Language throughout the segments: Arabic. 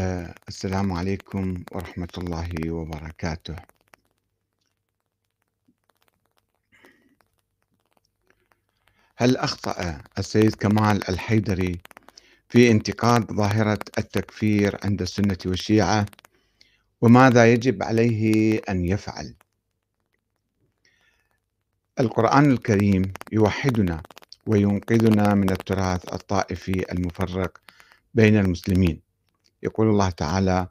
آه، السلام عليكم ورحمة الله وبركاته. هل أخطأ السيد كمال الحيدري في انتقاد ظاهرة التكفير عند السنة والشيعة؟ وماذا يجب عليه أن يفعل؟ القرآن الكريم يوحدنا وينقذنا من التراث الطائفي المفرق بين المسلمين. يقول الله تعالى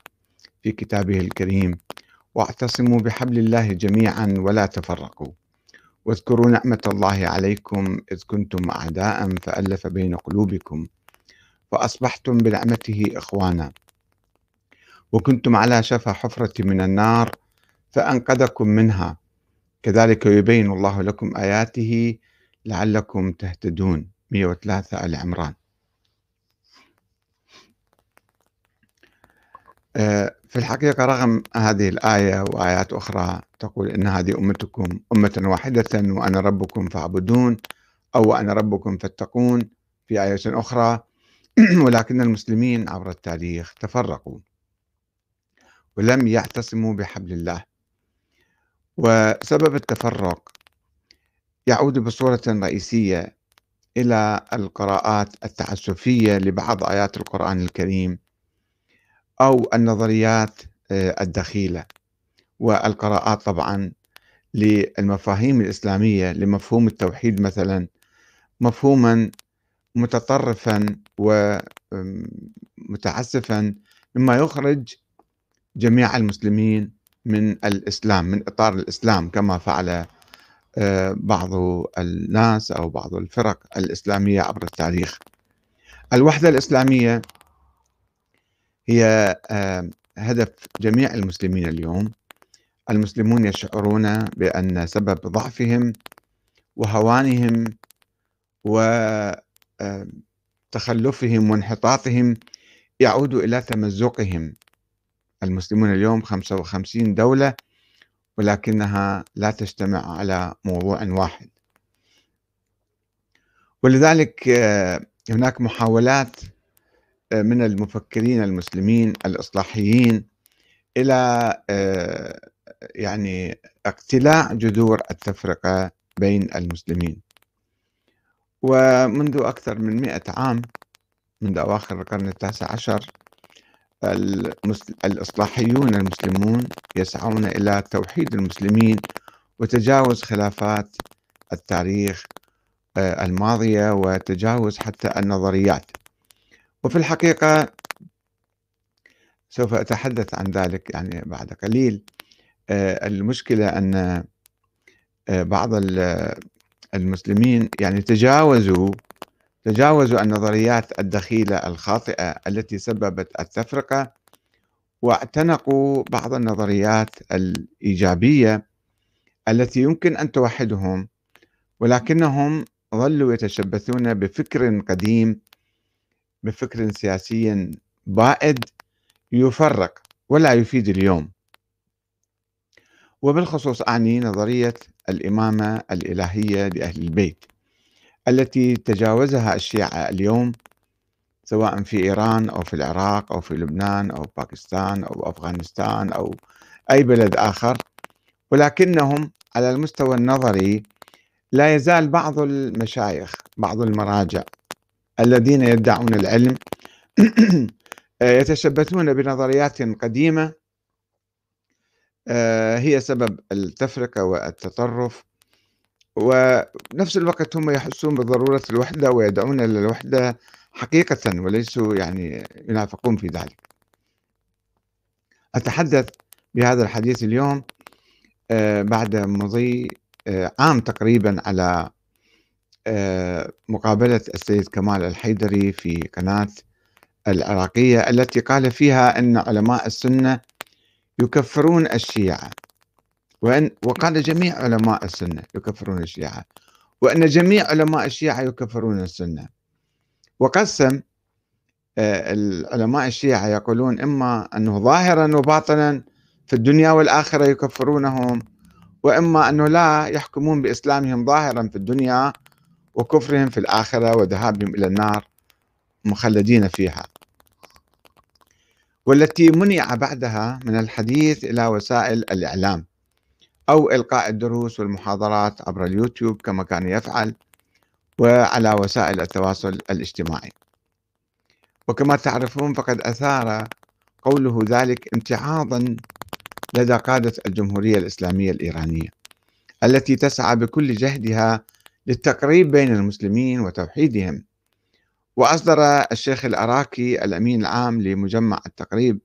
في كتابه الكريم: "واعتصموا بحبل الله جميعًا ولا تفرقوا، واذكروا نعمة الله عليكم إذ كنتم أعداء فألف بين قلوبكم، فأصبحتم بنعمته إخوانا، وكنتم على شفا حفرة من النار فأنقذكم منها، كذلك يبين الله لكم آياته لعلكم تهتدون" 103 آل عمران. آه، في الحقيقة رغم هذه الآية وآيات أخرى تقول إن هذه أمتكم أمة واحدة وأنا ربكم فاعبدون أو أنا ربكم فاتقون في آية أخرى. ولكن المسلمين عبر التاريخ تفرقوا ولم يعتصموا بحبل الله. وسبب التفرق يعود بصورة رئيسية إلى القراءات التعسفية لبعض آيات القرآن الكريم. أو النظريات آه، الدخيلة والقراءات طبعا للمفاهيم الإسلامية لمفهوم التوحيد مثلا مفهوما متطرفا ومتعسفا مما يخرج جميع المسلمين من الإسلام من إطار الإسلام كما فعل آه، بعض الناس أو بعض الفرق الإسلامية عبر التاريخ. الوحدة الإسلامية هي هدف جميع المسلمين اليوم. المسلمون يشعرون بأن سبب ضعفهم وهوانهم وتخلفهم وانحطاطهم يعود إلى تمزقهم. المسلمون اليوم 55 دولة ولكنها لا تجتمع على موضوع واحد. ولذلك هناك محاولات من المفكرين المسلمين الإصلاحيين إلى آه، يعني اقتلاع جذور التفرقة بين المسلمين. ومنذ أكثر من مئة عام منذ أواخر القرن التاسع عشر الإصلاحيون المسلمون يسعون إلى توحيد المسلمين وتجاوز خلافات التاريخ آه، الماضية وتجاوز حتى النظريات. وفي الحقيقة سوف أتحدث عن ذلك يعني بعد قليل. آه، المشكلة أن آه، بعض المسلمين يعني تجاوزوا تجاوزوا النظريات الدخيلة الخاطئة التي سببت التفرقة واعتنقوا بعض النظريات الإيجابية التي يمكن أن توحدهم ولكنهم ظلوا يتشبثون بفكر قديم بفكر سياسي بائد يفرق ولا يفيد اليوم. وبالخصوص أعني نظرية الإمامة الإلهية لأهل البيت التي تجاوزها الشيعة اليوم سواء في إيران أو في العراق أو في لبنان أو باكستان أو أفغانستان أو أي بلد آخر ولكنهم على المستوى النظري لا يزال بعض المشايخ بعض المراجع الذين يدعون العلم يتشبثون بنظريات قديمة آه، هي سبب التفرقة والتطرف. ونفس الوقت هم يحسون بضرورة الوحدة ويدعون إلى الوحدة حقيقة وليسوا يعني ينافقون في ذلك. أتحدث بهذا الحديث اليوم آه، بعد مضي آه، عام تقريبا على مقابلة السيد كمال الحيدري في قناة العراقية التي قال فيها أن علماء السنة يكفرون الشيعة وأن وقال جميع علماء السنة يكفرون الشيعة وأن جميع علماء الشيعة يكفرون السنة. وقسم آه، العلماء الشيعة يقولون إما أنه ظاهرا وباطنا في الدنيا والآخرة يكفرونهم وإما أنه لا يحكمون بإسلامهم ظاهرا في الدنيا وكفرهم في الآخرة وذهابهم إلى النار مخلدين فيها. والتي منع بعدها من الحديث إلى وسائل الإعلام أو إلقاء الدروس والمحاضرات عبر اليوتيوب كما كان يفعل وعلى وسائل التواصل الاجتماعي. وكما تعرفون فقد أثار قوله ذلك امتعاضا لدى قادة الجمهورية الإسلامية الإيرانية التي تسعى بكل جهدها للتقريب بين المسلمين وتوحيدهم. وأصدر الشيخ العراقي الأمين العام لمجمع التقريب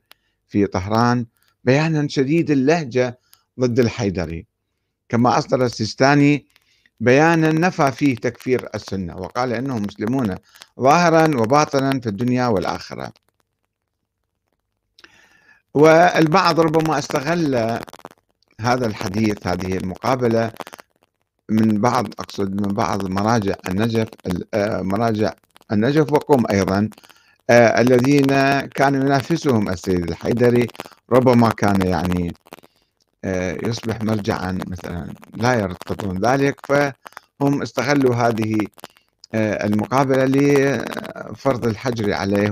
في طهران بيانا شديد اللهجة ضد الحيدري. كما أصدر السيستاني بيانا نفى فيه تكفير السنة وقال إنهم مسلمون ظاهرا وباطنا في الدنيا والآخرة. والبعض ربما استغل هذا الحديث هذه المقابلة من بعض أقصد من بعض مراجع النجف آه، مراجع النجف وقم أيضا آه، الذين كانوا ينافسهم السيد الحيدري ربما كان يعني آه، يصبح مرجعا مثلا لا يرتضون ذلك فهم استغلوا هذه المقابلة لفرض الحجر عليه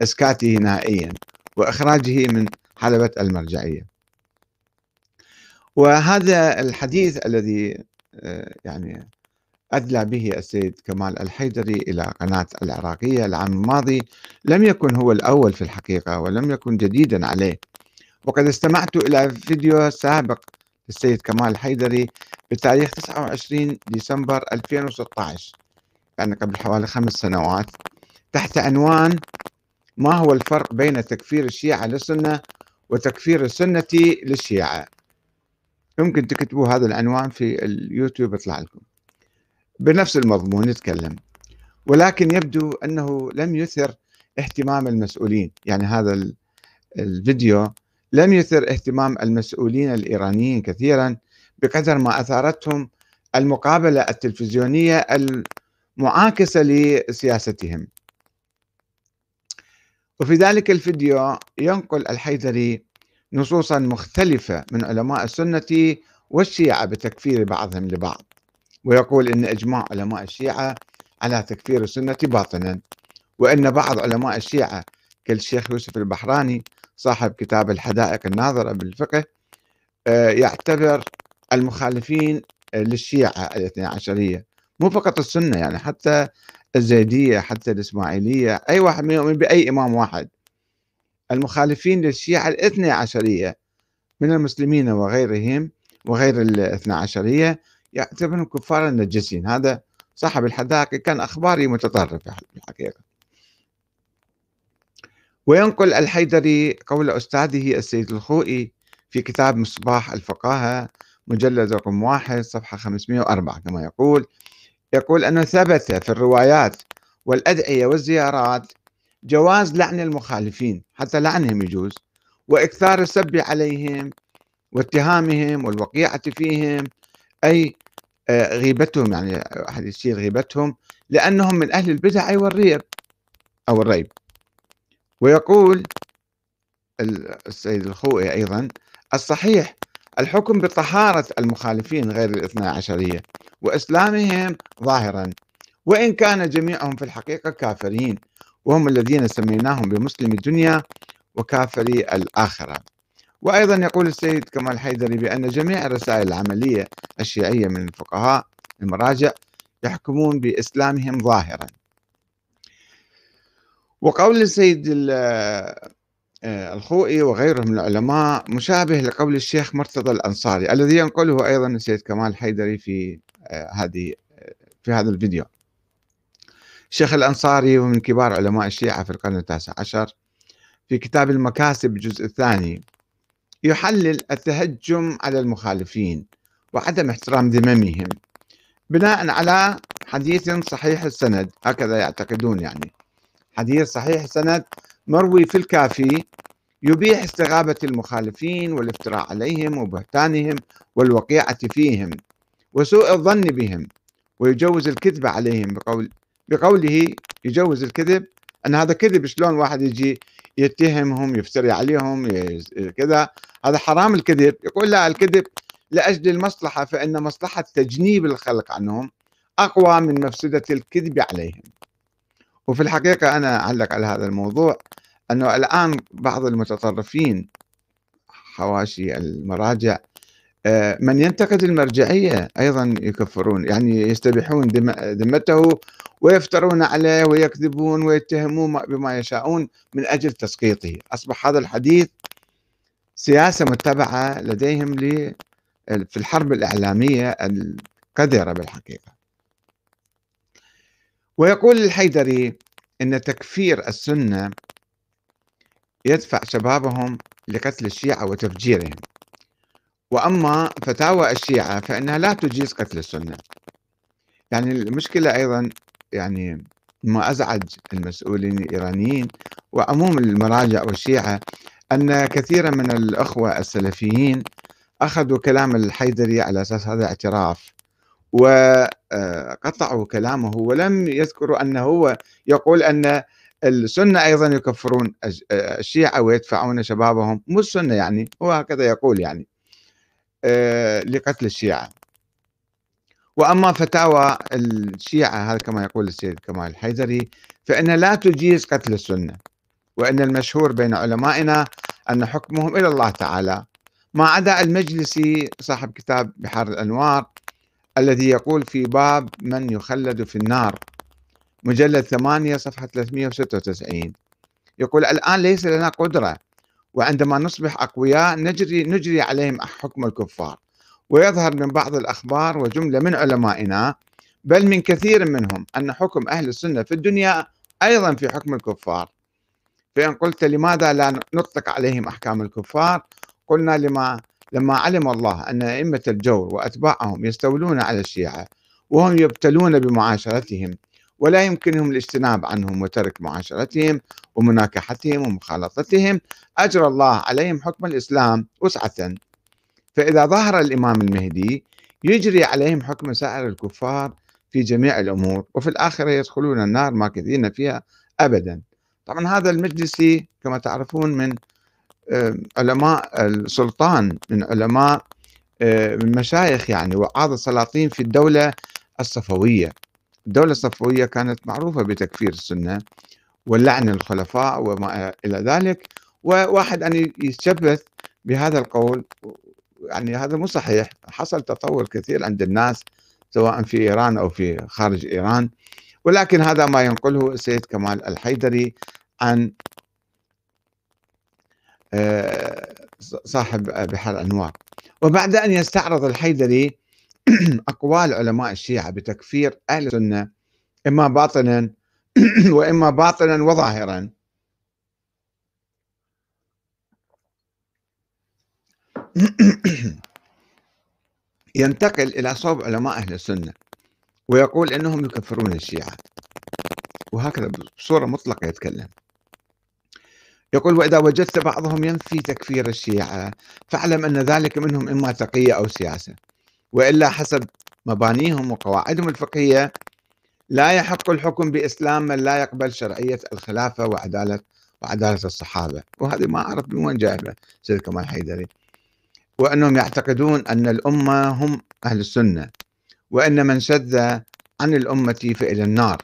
وإسكاته نهائيا وإخراجه من حلبة المرجعية. وهذا الحديث الذي آه، يعني أدلى به السيد كمال الحيدري إلى قناة العراقية العام الماضي لم يكن هو الأول في الحقيقة ولم يكن جديدا عليه. وقد استمعت إلى فيديو سابق للسيد كمال الحيدري بتاريخ 29 ديسمبر 2016 يعني قبل حوالي خمس سنوات تحت عنوان ما هو الفرق بين تكفير الشيعة للسنة وتكفير السنة للشيعة؟ يمكن تكتبوا هذا العنوان في اليوتيوب يطلع لكم. بنفس المضمون يتكلم ولكن يبدو أنه لم يثر اهتمام المسؤولين. يعني هذا الفيديو لم يثر اهتمام المسؤولين الإيرانيين كثيرا بقدر ما أثارتهم المقابلة التلفزيونية المعاكسة لسياستهم. وفي ذلك الفيديو ينقل الحيدري نصوصا مختلفة من علماء السنة والشيعة بتكفير بعضهم لبعض. ويقول إن إجماع علماء الشيعة على تكفير السنة باطنا وإن بعض علماء الشيعة كالشيخ يوسف البحراني صاحب كتاب الحدائق الناظرة بالفقه آه، يعتبر المخالفين للشيعة الاثنى عشرية. مو فقط السنة يعني حتى الزيدية حتى الإسماعيلية أي واحد منهم يؤمن بأي إمام واحد. المخالفين للشيعة الاثنى عشرية من المسلمين وغيرهم وغير الاثنى عشرية يعتبرهم كفارا نجسين. هذا صاحب الحدائق كان أخباري متطرف في الحقيقة. وينقل الحيدري قول أستاذه السيد الخوئي في كتاب مصباح الفقاهة مجلد رقم واحد صفحة 504 كما يقول يقول أنه ثبت في الروايات والأدعية والزيارات جواز لعن المخالفين حتى لعنهم يجوز. وإكثار السب عليهم واتهامهم والوقيعة فيهم أي آه، غيبتهم يعني أحد يصير غيبتهم لأنهم من أهل البدع والريب أو الريب. ويقول السيد الخوئي أيضا الصحيح الحكم بطهارة المخالفين غير الاثنى عشرية وإسلامهم ظاهرا وإن كان جميعهم في الحقيقة كافرين. وهم الذين سميناهم بمسلم الدنيا وكافري الآخرة. وأيضا يقول السيد كمال الحيدري بأن جميع الرسائل العملية الشيعية من الفقهاء المراجع يحكمون بإسلامهم ظاهرا. وقول السيد آه، الخوئي وغيره من العلماء مشابه لقول الشيخ مرتضى الأنصاري الذي ينقله أيضا السيد كمال الحيدري في آه، هذه آه، في هذا الفيديو. الشيخ الأنصاري ومن كبار علماء الشيعة في القرن التاسع عشر في كتاب المكاسب الجزء الثاني يحلل التهجم على المخالفين وعدم احترام ذممهم بناء على حديث صحيح السند هكذا يعتقدون يعني. حديث صحيح السند مروي في الكافي يبيح استغابة المخالفين والافتراء عليهم وبهتانهم والوقيعة فيهم وسوء الظن بهم ويجوز الكذب عليهم بقول بقوله يجوز الكذب أن هذا كذب شلون واحد يجي يتهمهم يفتري عليهم كذا هذا حرام الكذب. يقول لا الكذب لأجل المصلحة فإن مصلحة تجنيب الخلق عنهم أقوى من مفسدة الكذب عليهم. وفي الحقيقة أنا أعلق على هذا الموضوع أنه الآن بعض المتطرفين حواشي المراجع من ينتقد المرجعية أيضا يكفرون يعني يستبيحون ذمته ويفترون عليه ويكذبون ويتهمون بما يشاءون من أجل تسقيطه. أصبح هذا الحديث سياسة متبعة لديهم في الحرب الإعلامية القذرة بالحقيقة. ويقول الحيدري أن تكفير السنة يدفع شبابهم لقتل الشيعة وتفجيرهم. وأما فتاوى الشيعة فإنها لا تجيز قتل السنة. يعني المشكلة أيضا يعني ما أزعج المسؤولين الإيرانيين وعموم المراجع والشيعة أن كثيرا من الأخوة السلفيين أخذوا كلام الحيدري على أساس هذا اعتراف وقطعوا كلامه ولم يذكروا أنه هو يقول أن السنة أيضا يكفرون الشيعة ويدفعون شبابهم مو السنة يعني هو هكذا يقول يعني. لقتل الشيعة. وأما فتاوى الشيعة هذا كما يقول السيد كمال الحيدري فإنها لا تجيز قتل السنة وأن المشهور بين علمائنا أن حكمهم إلى الله تعالى. ما عدا المجلسي صاحب كتاب بحار الأنوار الذي يقول في باب من يخلد في النار مجلد 8 صفحة 396 يقول الآن ليس لنا قدرة وعندما نصبح أقوياء نجري, نجري عليهم حكم الكفار ويظهر من بعض الأخبار وجملة من علمائنا بل من كثير منهم أن حكم أهل السنة في الدنيا أيضا في حكم الكفار. فإن قلت لماذا لا نطلق عليهم أحكام الكفار؟ قلنا لما لما علم الله أن أئمة الجور وأتباعهم يستولون على الشيعة وهم يبتلون بمعاشرتهم. ولا يمكنهم الاجتناب عنهم وترك معاشرتهم ومناكحتهم ومخالطتهم. أجرى الله عليهم حكم الإسلام وسعة. فإذا ظهر الإمام المهدي يجري عليهم حكم سائر الكفار في جميع الأمور وفي الآخرة يدخلون النار ماكثين فيها أبدا. طبعا هذا المجلسي كما تعرفون من علماء السلطان من علماء من مشايخ يعني وعاض السلاطين في الدولة الصفوية. الدولة الصفوية كانت معروفة بتكفير السنة واللعن الخلفاء وما إلى ذلك. وواحد أن يتشبث بهذا القول يعني هذا مو صحيح. حصل تطور كثير عند الناس سواء في إيران أو في خارج إيران. ولكن هذا ما ينقله السيد كمال الحيدري عن آه، صاحب بحر الأنوار. وبعد أن يستعرض الحيدري أقوال علماء الشيعة بتكفير أهل السنة إما باطنا وإما باطنا وظاهرا. ينتقل إلى صوب علماء أهل السنة ويقول إنهم يكفرون الشيعة. وهكذا بصورة مطلقة يتكلم. يقول وإذا وجدت بعضهم ينفي تكفير الشيعة فاعلم أن ذلك منهم إما تقية أو سياسة. وإلا حسب مبانيهم وقواعدهم الفقهية لا يحق الحكم بإسلام من لا يقبل شرعية الخلافة وعدالة وعدالة الصحابة. وهذه ما أعرف من وين جايبة سيد كمال حيدري. وأنهم يعتقدون أن الأمة هم أهل السنة وأن من شذ عن الأمة فإلى النار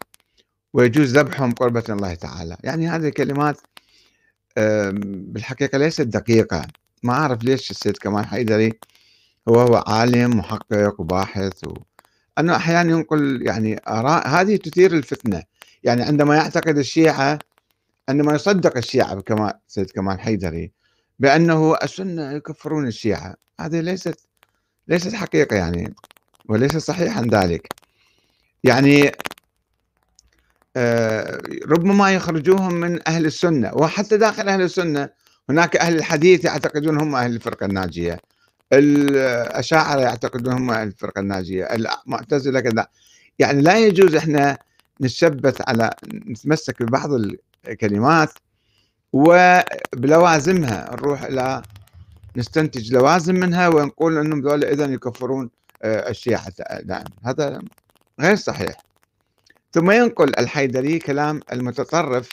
ويجوز ذبحهم قربة الله تعالى. يعني هذه كلمات بالحقيقة ليست دقيقة. ما أعرف ليش السيد كمال حيدري هو هو عالم محقق وباحث و... أنه أحيانا ينقل يعني آراء هذه تثير الفتنة. يعني عندما يعتقد الشيعة عندما يصدق الشيعة كما سيد كمال حيدري بأنه السنة يكفرون الشيعة. هذه ليست ليست حقيقة يعني وليس صحيحا ذلك. يعني آه، ربما يخرجوهم من أهل السنة وحتى داخل أهل السنة هناك أهل الحديث يعتقدون هم أهل الفرقة الناجية. الأشاعرة يعتقدون هم الفرقة الناجية المعتزلة كذا. يعني لا يجوز إحنا نتشبث على نتمسك ببعض الكلمات وبلوازمها نروح إلى نستنتج لوازم منها ونقول أنهم ذولا إذا يكفرون آه، الشيعة دائما هذا غير صحيح. ثم ينقل الحيدري كلام المتطرف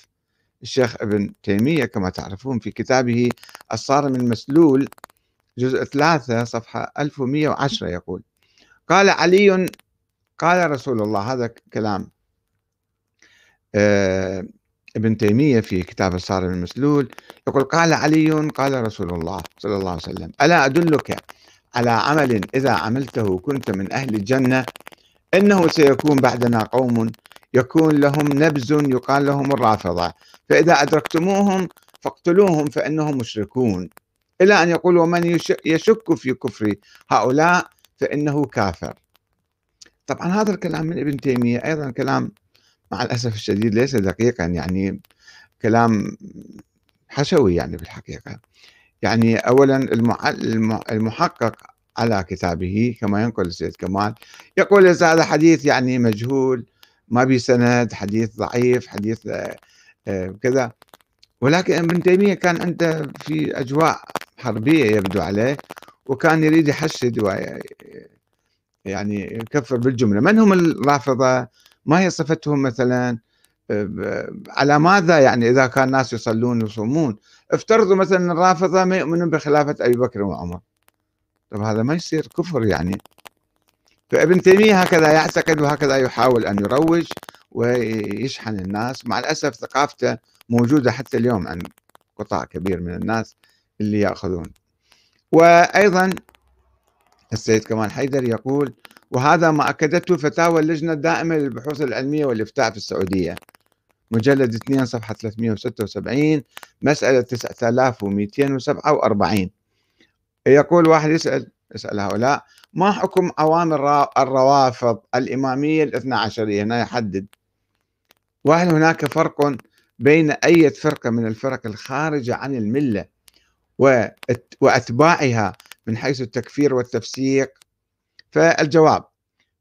الشيخ ابن تيمية كما تعرفون في كتابه الصارم المسلول جزء ثلاثة صفحة 1110 يقول قال علي قال رسول الله هذا كلام آه، ابن تيمية في كتاب الصارم المسلول يقول قال علي قال رسول الله صلى الله عليه وسلم ألا أدلك على عمل إذا عملته كنت من أهل الجنة؟ إنه سيكون بعدنا قوم يكون لهم نبز يقال لهم الرافضة فإذا أدركتموهم فاقتلوهم فإنهم مشركون. إلى أن يقول ومن يشك في كفر هؤلاء فإنه كافر. طبعا هذا الكلام من ابن تيمية أيضا كلام مع الأسف الشديد ليس دقيقا يعني كلام حشوي يعني بالحقيقة. يعني أولا المحقق على كتابه كما ينقل السيد كمال يقول هذا حديث يعني مجهول ما بي سند حديث ضعيف حديث آه، كذا. ولكن ابن تيمية كان عنده في أجواء حربية يبدو عليه وكان يريد يحشد يعني يكفر بالجملة. من هم الرافضة؟ ما هي صفتهم مثلا؟ على ماذا يعني إذا كان الناس يصلون ويصومون؟ افترضوا مثلا الرافضة ما يؤمنون بخلافة أبي بكر وعمر. طب هذا ما يصير كفر يعني. فابن تيمية هكذا يعتقد وهكذا يحاول أن يروج ويشحن الناس. مع الأسف ثقافته موجودة حتى اليوم عند قطاع كبير من الناس. اللي يأخذون. وأيضا السيد كمال حيدر يقول وهذا ما أكدته فتاوى اللجنة الدائمة للبحوث العلمية والإفتاء في السعودية. مجلد 2 صفحة 376 مسألة 9247 يقول واحد يسأل يسأل هؤلاء ما حكم أوامر الروافض الإمامية الاثنى عشرية؟ هنا يحدد. وهل هناك فرق بين أي فرقة من الفرق الخارجة عن الملة؟ وأتباعها من حيث التكفير والتفسيق. فالجواب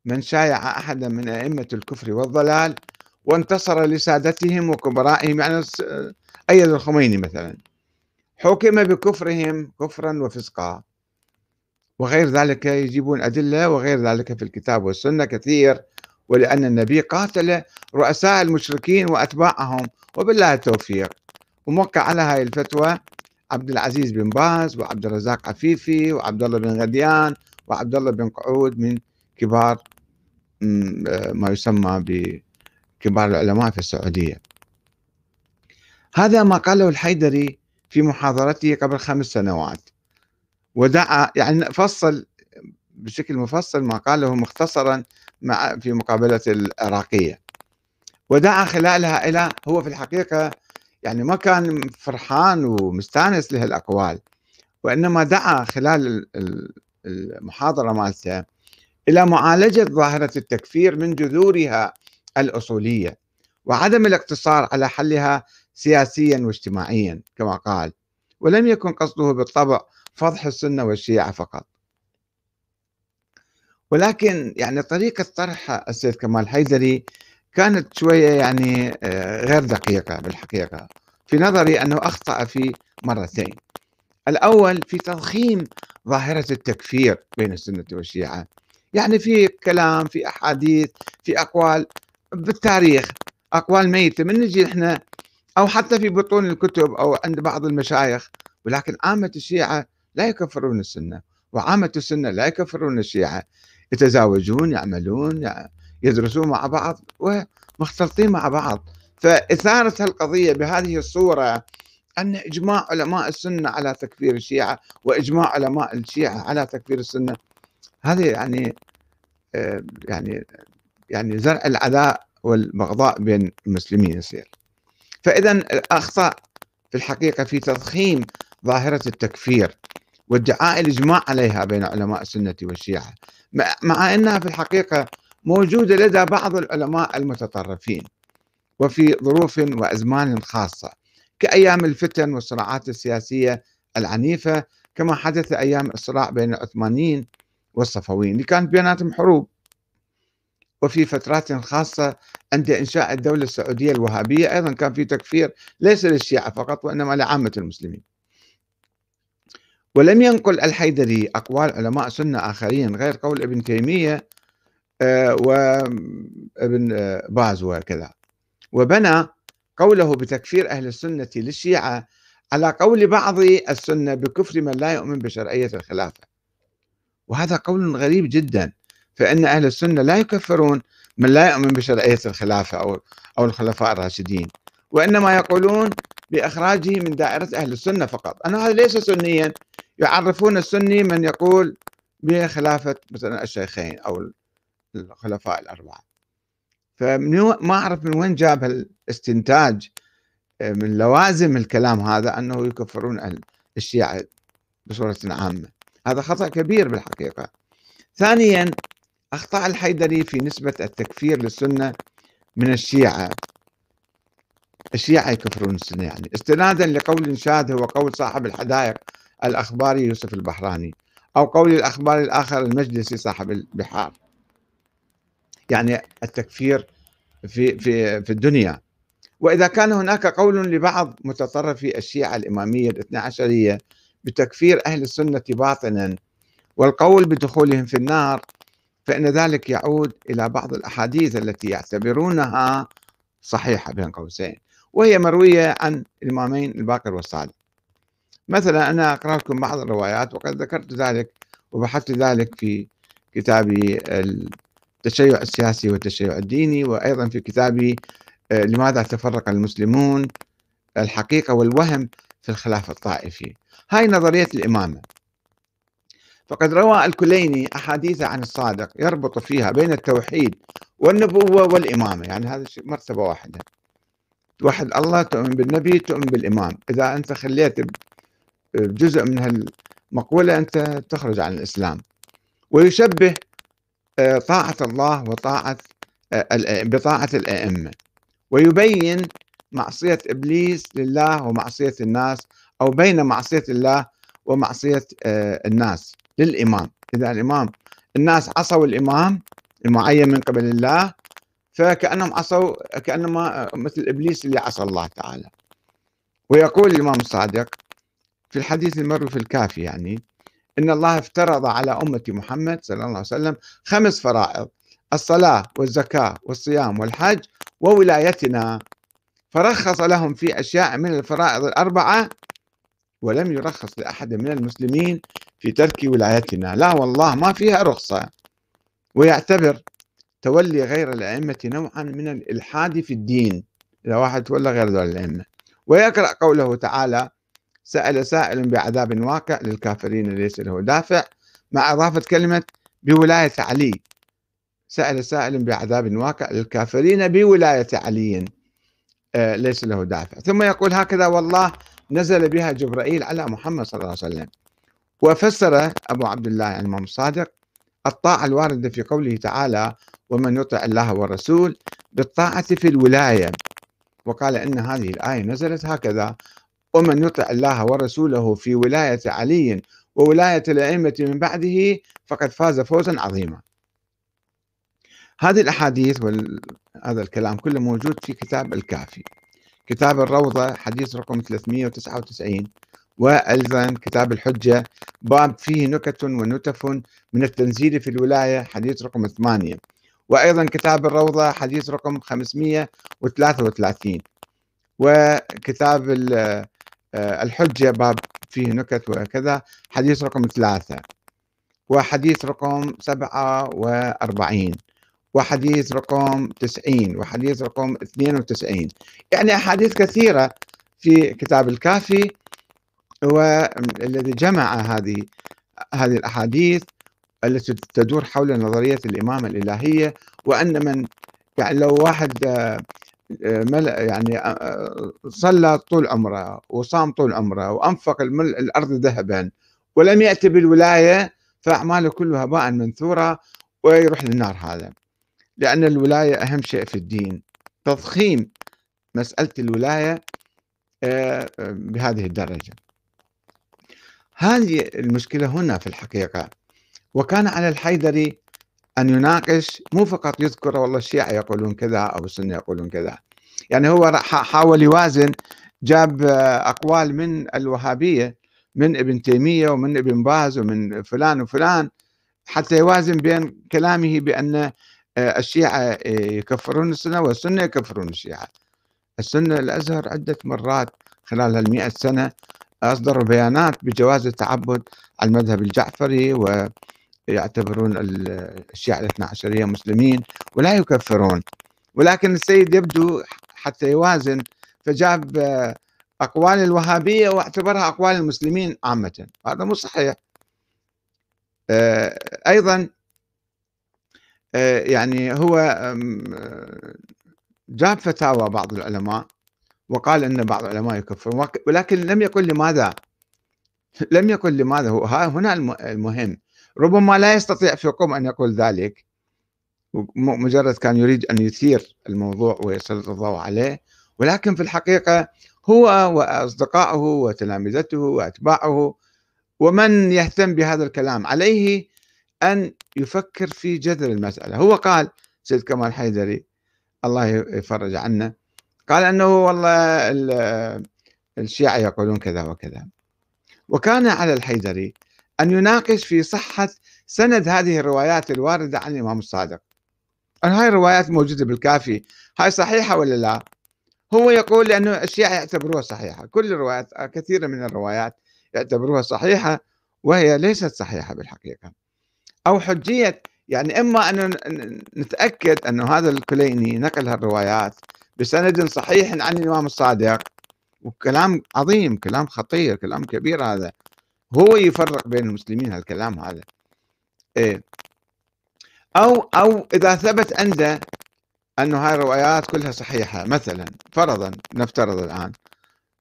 من شايع أحدا من أئمة الكفر والضلال وانتصر لسادتهم وكبرائهم يعني أيد الخميني مثلا حكم بكفرهم كفرا وفسقا. وغير ذلك يجيبون أدلة وغير ذلك في الكتاب والسنة كثير ولأن النبي قاتل رؤساء المشركين وأتباعهم وبالله التوفيق. وموقع على هاي الفتوى عبد العزيز بن باز وعبد الرزاق عفيفي وعبد الله بن غديان وعبد الله بن قعود من كبار ما يسمى بكبار العلماء في السعودية. هذا ما قاله الحيدري في محاضرته قبل خمس سنوات. ودعا يعني فصل بشكل مفصل ما قاله مختصرا مع في مقابلة العراقية. ودعا خلالها إلى هو في الحقيقة يعني ما كان فرحان ومستانس لهالأقوال وإنما دعا خلال المحاضرة مالته إلى معالجة ظاهرة التكفير من جذورها الأصولية وعدم الاقتصار على حلها سياسيا واجتماعيا كما قال ولم يكن قصده بالطبع فضح السنة والشيعة فقط. ولكن يعني طريقة طرح السيد كمال حيدري كانت شوية يعني آه، غير دقيقة بالحقيقة. في نظري أنه أخطأ في مرتين. الأول في تضخيم ظاهرة التكفير بين السنة والشيعة. يعني في كلام في أحاديث في أقوال بالتاريخ أقوال ميتة. من نجي إحنا أو حتى في بطون الكتب أو عند بعض المشايخ. ولكن عامة الشيعة لا يكفرون السنة وعامة السنة لا يكفرون الشيعة. يتزاوجون يعملون يدرسون مع بعض ومختلطين مع بعض. فإثارة القضية بهذه الصورة أن إجماع علماء السنة على تكفير الشيعة وإجماع علماء الشيعة على تكفير السنة هذه يعني يعني يعني زرع العداء والبغضاء بين المسلمين يصير فإذا أخطأ في الحقيقة في تضخيم ظاهرة التكفير وادعاء الإجماع عليها بين علماء السنة والشيعة مع أنها في الحقيقة موجودة لدى بعض العلماء المتطرفين وفي ظروف وأزمان خاصة كأيام الفتن والصراعات السياسية العنيفة كما حدث أيام الصراع بين العثمانيين والصفويين اللي كانت بيناتهم حروب. وفي فترات خاصة عند إنشاء الدولة السعودية الوهابية أيضا كان في تكفير ليس للشيعة فقط وإنما لعامة المسلمين. ولم ينقل الحيدري أقوال علماء سنة آخرين غير قول ابن تيمية وابن آه، باز وكذا وبنى قوله بتكفير أهل السنة للشيعة على قول بعض السنة بكفر من لا يؤمن بشرعية الخلافة. وهذا قول غريب جدا فإن أهل السنة لا يكفرون من لا يؤمن بشرعية الخلافة أو أو الخلفاء الراشدين. وإنما يقولون بإخراجه من دائرة أهل السنة فقط. أنا هذا ليس سنيا. يعرفون السني من يقول بخلافة مثلا الشيخين أو الخلفاء الأربعة. فما أعرف من وين جاب الاستنتاج آه، من لوازم الكلام هذا أنه يكفرون الشيعة بصورة عامة. هذا خطأ كبير بالحقيقة. ثانيا أخطأ الحيدري في نسبة التكفير للسنة من الشيعة. الشيعة يكفرون السنة يعني. استنادا لقول شاذ هو قول صاحب الحدائق الأخباري يوسف البحراني أو قول الأخبار الآخر المجلسي صاحب البحار. يعني التكفير في في في الدنيا. وإذا كان هناك قول لبعض متطرفي الشيعة الإمامية الاثنى عشرية بتكفير أهل السنة باطنا والقول بدخولهم في النار فإن ذلك يعود إلى بعض الأحاديث التي يعتبرونها صحيحة بين قوسين وهي مروية عن الإمامين الباقر والصادق مثلا أنا أقرأ لكم بعض الروايات وقد ذكرت ذلك وبحثت ذلك في كتابي التشيع السياسي والتشيع الديني وأيضا في كتابي آه، لماذا تفرق المسلمون؟ الحقيقة والوهم في الخلافة الطائفي. هاي نظرية الإمامة. فقد روى الكليني أحاديث عن الصادق يربط فيها بين التوحيد والنبوة والإمامة. يعني هذا مرتبة واحدة. توحد الله تؤمن بالنبي تؤمن بالإمام. إذا أنت خليت جزء من هالمقولة أنت تخرج عن الإسلام. ويشبه آه، طاعة الله وطاعة آه، بطاعة الأئمة. ويبين معصية إبليس لله ومعصية الناس أو بين معصية الله ومعصية آه، الناس للإمام. إذا الإمام الناس عصوا الإمام المعين من قبل الله فكأنهم عصوا كأنما مثل إبليس اللي عصى الله تعالى. ويقول الإمام الصادق في الحديث المروي في الكافي يعني إن الله افترض على أمة محمد صلى الله عليه وسلم خمس فرائض الصلاة والزكاة والصيام والحج وولايتنا. فرخص لهم في أشياء من الفرائض الأربعة ولم يرخص لأحد من المسلمين في ترك ولايتنا. لا والله ما فيها رخصة. ويعتبر تولي غير الأئمة نوعا من الإلحاد في الدين. إذا واحد تولى غير ذول الأئمة. ويقرأ قوله تعالى سأل سائل بعذاب واقع للكافرين ليس له دافع مع إضافة كلمة بولاية علي. سأل سائل بعذاب واقع للكافرين بولاية علي آه، ليس له دافع. ثم يقول هكذا والله نزل بها جبرائيل على محمد صلى الله عليه وسلم. وفسر أبو عبد الله الإمام الصادق الطاعة الواردة في قوله تعالى ومن يطع الله والرسول بالطاعة في الولاية وقال إن هذه الآية نزلت هكذا ومن يطع الله ورسوله في ولاية علي وولاية الأئمة من بعده فقد فاز فوزا عظيما. هذه الأحاديث وهذا الكلام كله موجود في كتاب الكافي. كتاب الروضة حديث رقم 399 وأيضا كتاب الحجة باب فيه نكت ونتف من التنزيل في الولاية حديث رقم 8 وأيضا كتاب الروضة حديث رقم 533 وكتاب الحجة باب فيه نكت وكذا حديث رقم ثلاثة وحديث رقم سبعة وأربعين وحديث رقم تسعين وحديث رقم اثنين وتسعين. يعني أحاديث كثيرة في كتاب الكافي والذي جمع هذه هذه الأحاديث التي تدور حول نظرية الإمامة الإلهية وأن من يعني لو واحد آه، يعني آه، آه، صلى طول عمره وصام طول عمره وأنفق الأرض ذهبا ولم يأتي بالولاية فأعماله كلها هباء منثورة ويروح للنار هذا. لأن الولاية أهم شيء في الدين. تضخيم مسألة الولاية بهذه الدرجة. هذه المشكلة هنا في الحقيقة. وكان على الحيدري أن يناقش مو فقط يذكر والله الشيعة يقولون كذا أو السنة يقولون كذا. يعني هو حاول يوازن جاب أقوال من الوهابية من ابن تيمية ومن ابن باز ومن فلان وفلان حتى يوازن بين كلامه بأن الشيعة يكفرون السنة والسنة يكفرون الشيعة. السنة الأزهر عدة مرات خلال هالمئة سنة أصدروا بيانات بجواز التعبد على المذهب الجعفري ويعتبرون الشيعة الإثنى عشرية مسلمين ولا يكفرون. ولكن السيد يبدو حتى يوازن فجاب أقوال الوهابية واعتبرها أقوال المسلمين عامة. هذا مو صحيح. أيضا يعني هو جاب فتاوى بعض العلماء وقال أن بعض العلماء يكفرون ولكن لم يقل لماذا؟ لم يقل لماذا؟ هو هنا المهم. ربما لا يستطيع فيكم أن يقول ذلك مجرد كان يريد أن يثير الموضوع ويسلط الضوء عليه ولكن في الحقيقة هو وأصدقائه وتلامذته وأتباعه ومن يهتم بهذا الكلام عليه أن يفكر في جذر المسألة. هو قال سيد كمال حيدري الله يفرج عنا قال أنه والله الشيعة يقولون كذا وكذا. وكان على الحيدري أن يناقش في صحة سند هذه الروايات الواردة عن الإمام الصادق. هاي الروايات موجودة بالكافي؟ هاي صحيحة ولا لا؟ هو يقول لأنه الشيعة يعتبروها صحيحة. كل الروايات كثيرة من الروايات يعتبروها صحيحة وهي ليست صحيحة بالحقيقة. أو حجية يعني إما أن نتأكد أن هذا الكليني نقل هالروايات بسند صحيح عن الإمام الصادق. وكلام عظيم كلام خطير كلام كبير هذا. هو يفرق بين المسلمين هالكلام هذا. إيه. أو أو إذا ثبت عنده أن هاي الروايات كلها صحيحة مثلا فرضا نفترض الآن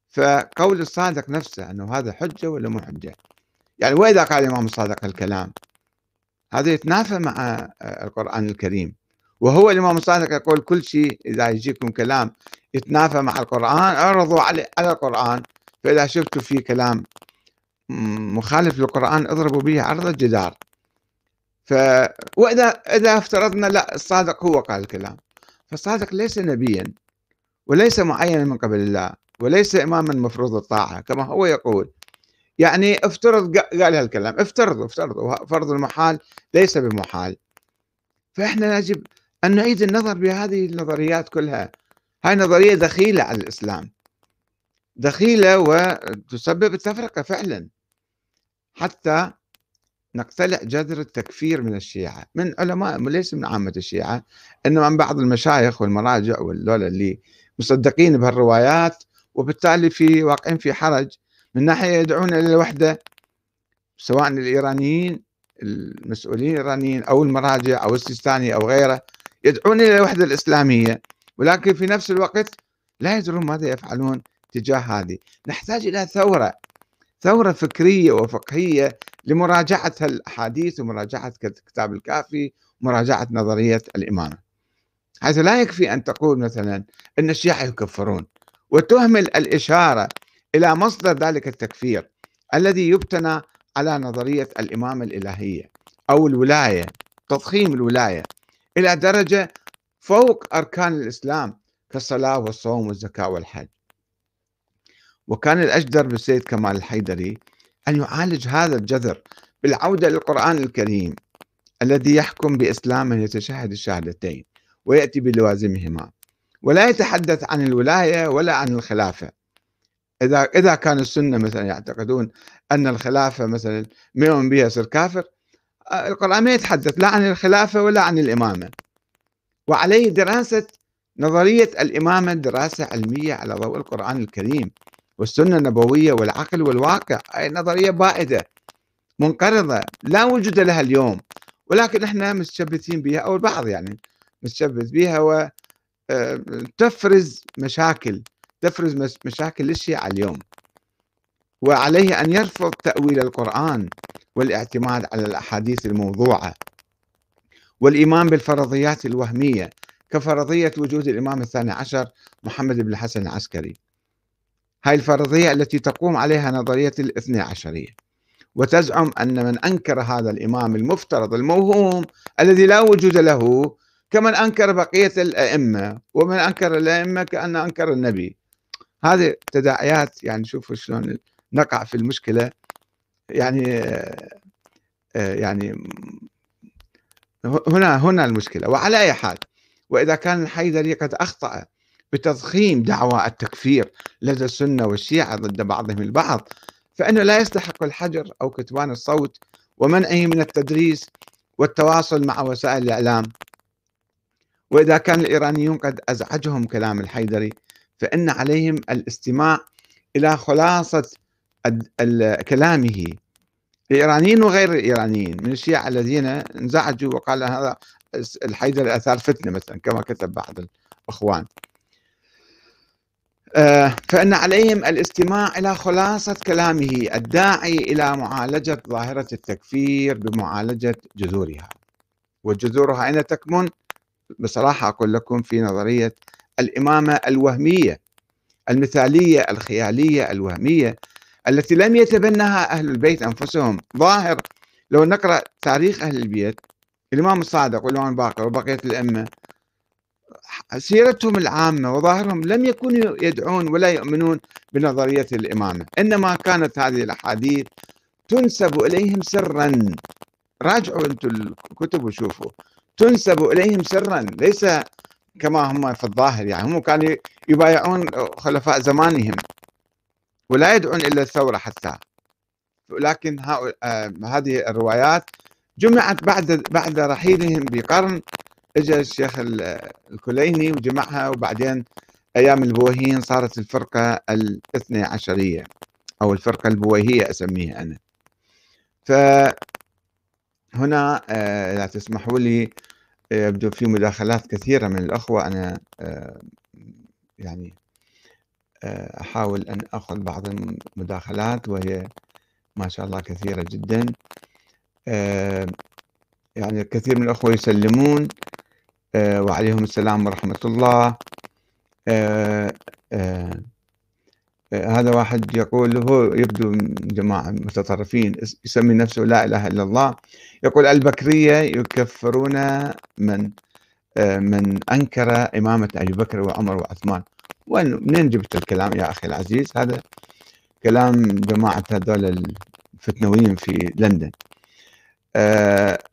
فقول الصادق نفسه أنه هذا حجة ولا مو حجة؟ يعني وإذا قال الإمام الصادق الكلام هذا يتنافى مع القرآن الكريم. وهو الإمام الصادق يقول كل شيء إذا يجيكم كلام يتنافى مع القرآن أعرضوا على القرآن فإذا شفتوا في كلام مخالف للقرآن اضربوا به عرض الجدار ف وإذا إذا افترضنا لا الصادق هو قال الكلام. فالصادق ليس نبيا وليس معينا من قبل الله وليس إماما مفروض الطاعة كما هو يقول. يعني افترض قال هالكلام افترض افترض فرض المحال ليس بمحال. فإحنا يجب أن نعيد النظر بهذه النظريات كلها. هاي نظرية دخيلة على الإسلام. دخيلة وتسبب التفرقة فعلا. حتى نقتلع جذر التكفير من الشيعة. من علماء ليس من عامة الشيعة إنما من بعض المشايخ والمراجع والدولة اللي مصدقين بهالروايات وبالتالي في واقعين في حرج من ناحية يدعون إلى الوحدة سواء الإيرانيين المسؤولين الإيرانيين أو المراجع أو السيستاني أو غيره يدعون إلى الوحدة الإسلامية. ولكن في نفس الوقت لا يدرون ماذا يفعلون تجاه هذه. نحتاج إلى ثورة. ثورة فكرية وفقهية لمراجعة الأحاديث ومراجعة كتاب الكافي ومراجعة نظرية الإمامة. حيث لا يكفي أن تقول مثلا أن الشيعة يكفرون وتهمل الإشارة إلى مصدر ذلك التكفير الذي يبتنى على نظرية الإمامة الإلهية أو الولاية تضخيم الولاية إلى درجة فوق أركان الإسلام كالصلاة والصوم والزكاة والحج. وكان الأجدر بالسيد كمال الحيدري أن يعالج هذا الجذر بالعودة للقرآن الكريم الذي يحكم بإسلام من يتشهد الشهادتين ويأتي بلوازمهما ولا يتحدث عن الولاية ولا عن الخلافة. إذا إذا كان السنة مثلا يعتقدون أن الخلافة مثلا من بها يصير كافر القرآن ما يتحدث لا عن الخلافة ولا عن الإمامة. وعليه دراسة نظرية الإمامة دراسة علمية على ضوء القرآن الكريم. والسنة النبوية والعقل والواقع أي نظرية بائدة منقرضة لا وجود لها اليوم. ولكن إحنا متشبثين بها أو البعض يعني متشبث بها وتفرز آه، مشاكل تفرز مشاكل للشيعة اليوم. وعليه أن يرفض تأويل القرآن والاعتماد على الأحاديث الموضوعة. والإيمان بالفرضيات الوهمية كفرضية وجود الإمام الثاني عشر محمد بن الحسن العسكري. هاي الفرضية التي تقوم عليها نظرية الاثنى عشرية. وتزعم أن من أنكر هذا الإمام المفترض الموهوم الذي لا وجود له كمن أنكر بقية الأئمة ومن أنكر الأئمة كأن أنكر النبي. هذه تداعيات يعني شوفوا شلون نقع في المشكلة. يعني يعني هنا هنا المشكلة. وعلى أي حال وإذا كان الحيدري قد أخطأ بتضخيم دعوى التكفير لدى السنة والشيعة ضد بعضهم البعض. فإنه لا يستحق الحجر أو كتمان الصوت ومنعه من التدريس والتواصل مع وسائل الإعلام. وإذا كان الإيرانيون قد أزعجهم كلام الحيدري فإن عليهم الاستماع إلى خلاصة كلامه. الإيرانيين وغير الإيرانيين من الشيعة الذين انزعجوا وقال هذا الحيدر أثار فتنة مثلا كما كتب بعض الأخوان. آه، فإن عليهم الاستماع إلى خلاصة كلامه الداعي إلى معالجة ظاهرة التكفير بمعالجة جذورها وجذورها أين تكمن؟ بصراحة أقول لكم في نظرية الإمامة الوهمية المثالية الخيالية الوهمية التي لم يتبنها أهل البيت أنفسهم ظاهر لو نقرأ تاريخ أهل البيت الإمام الصادق والإمام الباقر وبقية الأئمة سيرتهم العامة وظاهرهم لم يكونوا يدعون ولا يؤمنون بنظرية الإمامة إنما كانت هذه الأحاديث تنسب إليهم سرا. راجعوا أنتم الكتب وشوفوا. تنسب إليهم سرا ليس كما هم في الظاهر يعني هم كانوا يبايعون خلفاء زمانهم ولا يدعون إلى الثورة حتى. لكن هذه الروايات جمعت بعد بعد رحيلهم بقرن اجى الشيخ الكليني وجمعها وبعدين أيام البويهيين صارت الفرقة الاثني عشرية أو الفرقة البويهيه أسميها أنا. فهنا آه، اذا تسمحوا لي يبدو في مداخلات كثيرة من الأخوة. أنا آه، يعني آه، أحاول أن أخذ بعض المداخلات وهي ما شاء الله كثيرة جدا. يعني كثير من الأخوة يسلمون. آه، وعليهم السلام ورحمة الله. آه، آه، هذا واحد يقول هو يبدو جماعة متطرفين يسمي نفسه لا إله إلا الله. يقول البكرية يكفرون من من أنكر إمامة أبي بكر وعمر وعثمان. وين منين جبت الكلام يا أخي العزيز؟ هذا كلام جماعة هذول الفتنويين في لندن.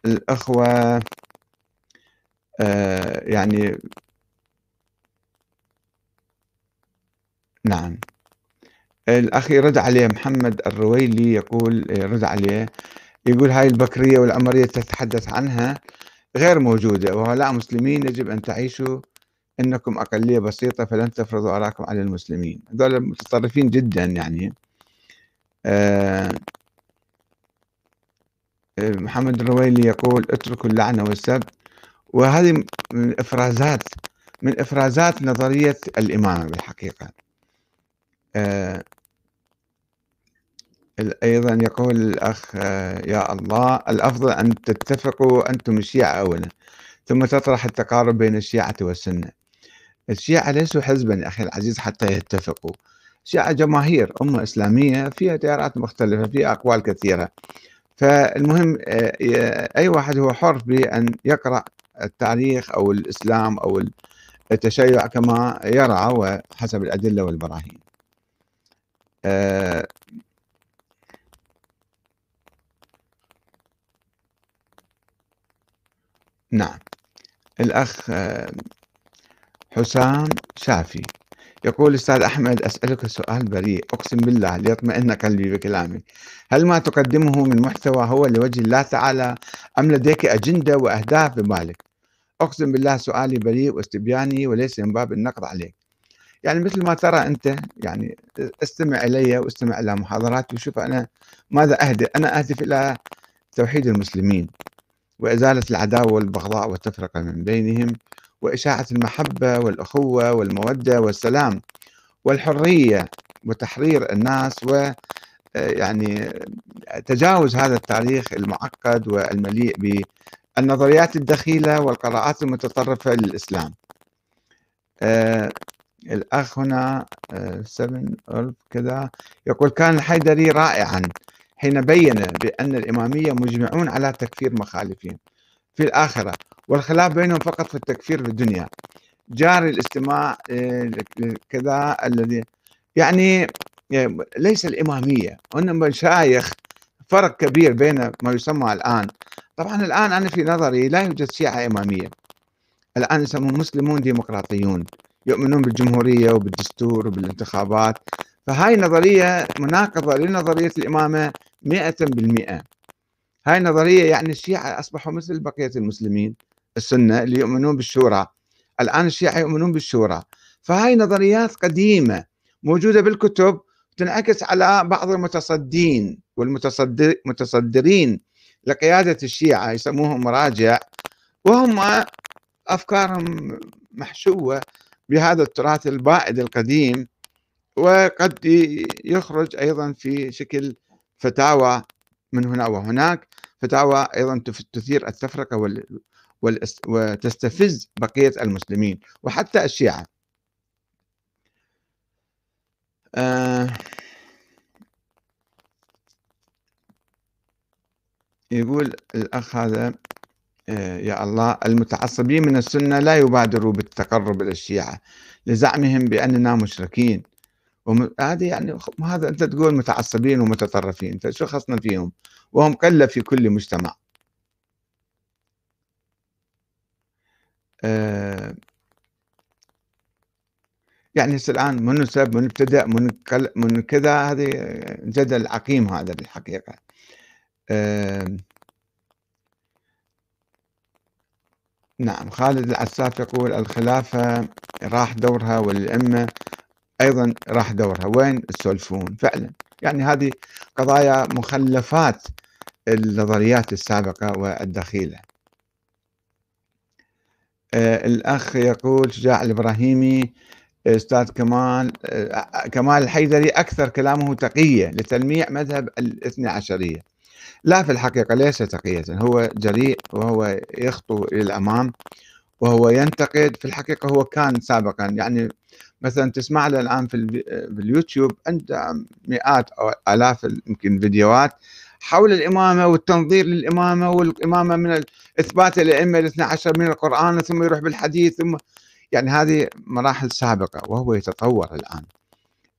الأخوة آه، يعني نعم. الأخ يرد عليه محمد الرويلي يقول يرد عليه يقول هاي البكرية والعمرية تتحدث عنها غير موجودة وهؤلاء مسلمين يجب أن تعيشوا إنكم أقلية بسيطة فلن تفرضوا أراكم على المسلمين. هذول متطرفين جدا يعني. آه محمد الرويلي يقول اتركوا اللعنة والسب. وهذه من إفرازات من إفرازات نظرية الإمامة بالحقيقة. آه أيضا يقول الأخ آه يا الله الأفضل أن تتفقوا أنتم الشيعة اولا ثم تطرح التقارب بين الشيعة والسنة. الشيعة ليسوا حزبا يا أخي العزيز حتى يتفقوا. الشيعة جماهير أمة إسلامية فيها تيارات مختلفة فيها أقوال كثيرة. فالمهم آه، أي واحد هو حر بأن يقرأ التاريخ أو الإسلام أو التشيع كما يرى وحسب الأدلة والبراهين. آه نعم. الأخ آه، حسام شافي. يقول أستاذ أحمد أسألك سؤال بريء أقسم بالله ليطمئن قلبي بكلامي هل ما تقدمه من محتوى هو لوجه الله تعالى أم لديك أجندة وأهداف ببالك؟ أقسم بالله سؤالي بريء واستبياني وليس من باب النقد عليك. يعني مثل ما ترى أنت يعني استمع إلي واستمع إلى محاضراتي وشوف أنا ماذا أهدف أنا أهدف إلى توحيد المسلمين وإزالة العداوة والبغضاء والتفرقة من بينهم وإشاعة المحبة والأخوة والمودة والسلام والحرية وتحرير الناس و يعني تجاوز هذا التاريخ المعقد والمليء بالنظريات الدخيلة والقراءات المتطرفة للإسلام. آه الأخ هنا آه 7 كذا يقول كان الحيدري رائعا حين بين بأن الإمامية مجمعون على تكفير مخالفين. في الآخرة والخلاف بينهم فقط في التكفير في الدنيا. جاري الاستماع آه، كذا الذي يعني ليس الإمامية وإنما مشايخ فرق كبير بين ما يسمى الآن. طبعا الآن أنا في نظري لا يوجد شيعة إمامية. الآن يسمون مسلمون ديمقراطيون يؤمنون بالجمهورية وبالدستور وبالانتخابات. فهاي نظرية مناقضة لنظرية الإمامة مئة بالمئة. هاي نظرية يعني الشيعة أصبحوا مثل بقية المسلمين السنة اللي يؤمنون بالشورى. الآن الشيعة يؤمنون بالشورى. فهاي نظريات قديمة موجودة بالكتب تنعكس على بعض المتصدين والمتصدرين لقيادة الشيعة يسموهم مراجع وهم أفكارهم محشوة بهذا التراث البائد القديم وقد يخرج أيضا في شكل فتاوى من هنا وهناك. فتاوى أيضا تثير التفرقة وتستفز بقية المسلمين وحتى الشيعة. آه يقول الأخ هذا آه يا الله المتعصبين من السنة لا يبادروا بالتقرب إلى الشيعة لزعمهم بأننا مشركين. هذه يعني هذا أنت تقول متعصبين ومتطرفين أنت شو خصنا فيهم؟ وهم قلة في كل مجتمع. آه يعني هسه الآن من سب من ابتدأ من, من كذا هذه جدل عقيم هذا بالحقيقة. آه نعم خالد العساف يقول الخلافة راح دورها والأئمة أيضا راح دورها وين تسولفون فعلا. يعني هذه قضايا مخلفات النظريات السابقة والدخيلة آه الأخ يقول شجاع الإبراهيمي أستاذ كمال آه كمال الحيدري أكثر كلامه تقية لتلميع مذهب الاثنى عشرية. لا في الحقيقة ليس تقية هو جريء وهو يخطو إلى الأمام وهو ينتقد. في الحقيقة هو كان سابقا. يعني مثلا تسمع له الآن في اليوتيوب عنده مئات أو آلاف يمكن فيديوهات حول الإمامة والتنظير للإمامة والإمامة من إثبات الأئمة الاثنى عشر من القرآن ثم يروح بالحديث ثم يعني هذه مراحل سابقة وهو يتطور الآن.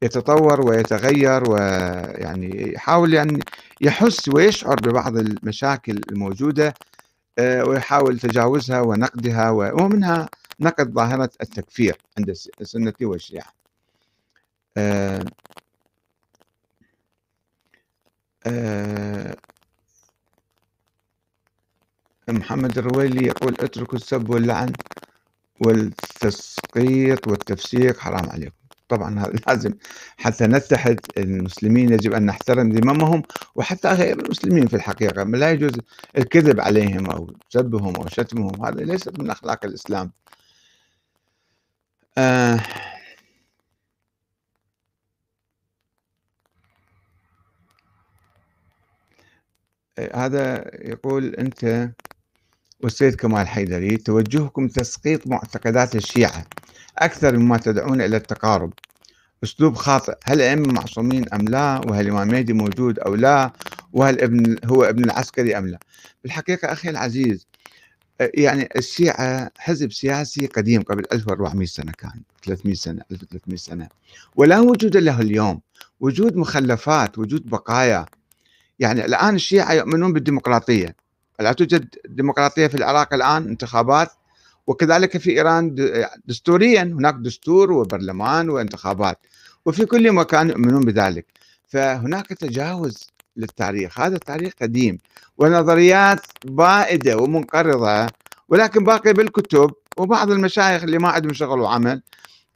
يتطور ويتغير ويعني يحاول يعني يحس ويشعر ببعض المشاكل الموجودة آه، ويحاول تجاوزها ونقدها ومنها نقد ظاهرة التكفير عند السنة والشيعة آه، آه، محمد الرويلي يقول اتركوا السب واللعن والتسقيط والتفسيق حرام عليكم. طبعا هذا لازم حتى نتحد المسلمين يجب أن نحترم ذممهم وحتى غير المسلمين في الحقيقة. لا يجوز الكذب عليهم أو سبهم أو شتمهم. هذا ليس من أخلاق الإسلام. آه. هذا يقول أنت والسيد كمال حيدري توجهكم تسقيط معتقدات الشيعة أكثر مما تدعون إلى التقارب. أسلوب خاطئ هل الأئمة معصومين أم لا؟ وهل الإمام مهدي موجود أو لا؟ وهل ابن هو ابن العسكري أم لا؟ بالحقيقة أخي العزيز يعني الشيعة حزب سياسي قديم قبل 1400 سنة كان 300 سنة 1300 سنة. ولا وجود له اليوم وجود مخلفات وجود بقايا. يعني الآن الشيعة يؤمنون بالديمقراطية. لا توجد ديمقراطية في العراق الآن انتخابات. وكذلك في إيران دستوريا هناك دستور وبرلمان وانتخابات. وفي كل مكان يؤمنون بذلك. فهناك تجاوز للتاريخ هذا التاريخ قديم ونظريات بائدة ومنقرضة ولكن باقي بالكتب وبعض المشايخ اللي ما عندهم شغل وعمل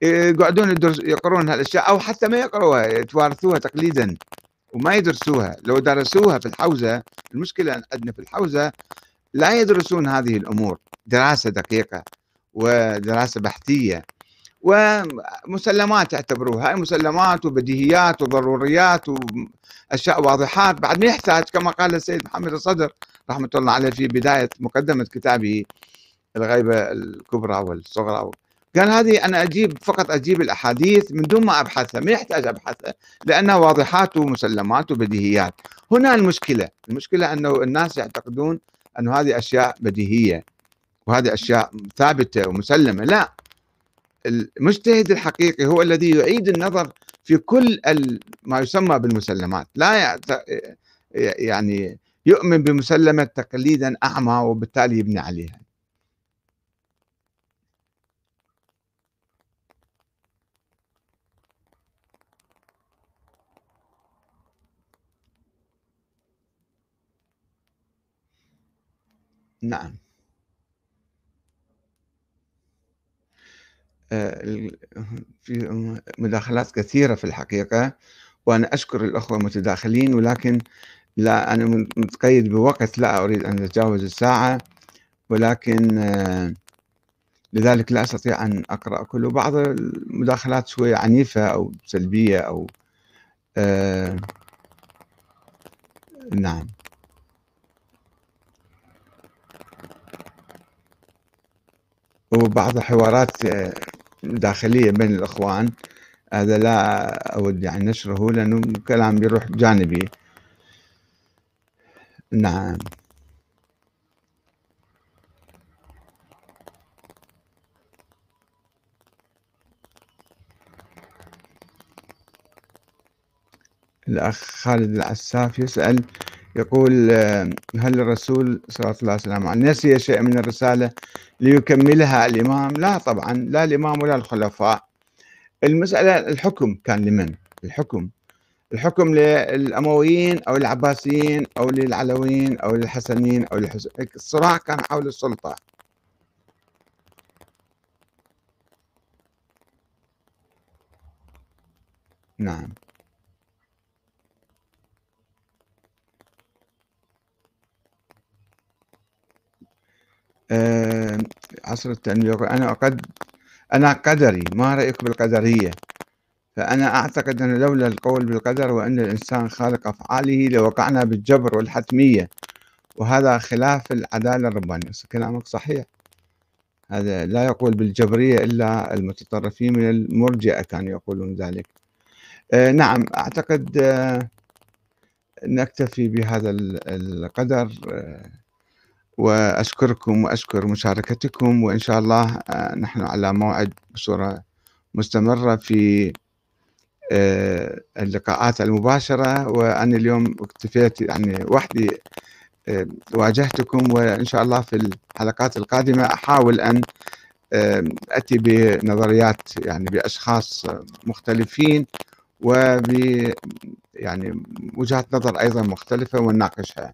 يقعدون يقرون هالأشياء أو حتى ما يقروها يتوارثوها تقليدا وما يدرسوها. لو درسوها في الحوزة المشكلة عندنا في الحوزة لا يدرسون هذه الأمور. دراسة دقيقة ودراسة بحثية. ومسلمات يعتبروها. هاي مسلمات وبديهيات وضروريات وأشياء واضحات. بعد ما يحتاج كما قال السيد محمد الصدر رحمة الله عليه في بداية مقدمة كتابه الغيبة الكبرى والصغرى. قال هذه أنا أجيب فقط أجيب الأحاديث من دون ما أبحثها ما يحتاج أبحثها لأنها واضحات ومسلمات وبديهيات. هنا المشكلة المشكلة انه الناس يعتقدون انه هذه أشياء بديهية وهذه أشياء ثابتة ومسلمة. لا. المجتهد الحقيقي هو الذي يعيد النظر في كل ما يسمى بالمسلمات. لا يعني يؤمن بمسلمة تقليدا أعمى وبالتالي يبني عليها. نعم. في مداخلات كثيرة في الحقيقة وأنا أشكر الأخوة المتداخلين ولكن لا أنا متقيد بوقت لا أريد أن أتجاوز الساعة ولكن آه، لذلك لا أستطيع أن أقرأ كله بعض المداخلات شوية عنيفة أو سلبية أو آه نعم. وبعض الحوارات آه، داخلية بين الإخوان هذا لا أود يعني نشره لأنه كلام بيروح جانبي. نعم. الأخ خالد العساف يسأل يقول هل الرسول صلى الله عليه وسلم نسي شيء من الرسالة ليكملها الإمام؟ لا طبعا لا الإمام ولا الخلفاء. المسألة الحكم كان لمن؟ الحكم. الحكم للأمويين أو العباسيين أو للعلويين أو للحسنيين أو للحسين الصراع كان حول السلطة. نعم. عصر التنوير أنا قد أنا قدري ما رأيك بالقدرية؟ فأنا أعتقد أن لولا القول بالقدر وأن الإنسان خالق أفعاله لوقعنا بالجبر والحتمية وهذا خلاف العدالة الربانية. كلامك صحيح. هذا لا يقول بالجبرية إلا المتطرفين من المرجئة كانوا يقولون ذلك. آه نعم أعتقد آه نكتفي بهذا القدر. آه وأشكركم وأشكر مشاركتكم وإن شاء الله آه، نحن على موعد بصورة مستمرة في آه، اللقاءات المباشرة وأنا اليوم اكتفيت يعني وحدي آه، واجهتكم وإن شاء الله في الحلقات القادمة أحاول أن أتي بنظريات يعني بأشخاص مختلفين وب يعني وجهات نظر أيضا مختلفة ونناقشها.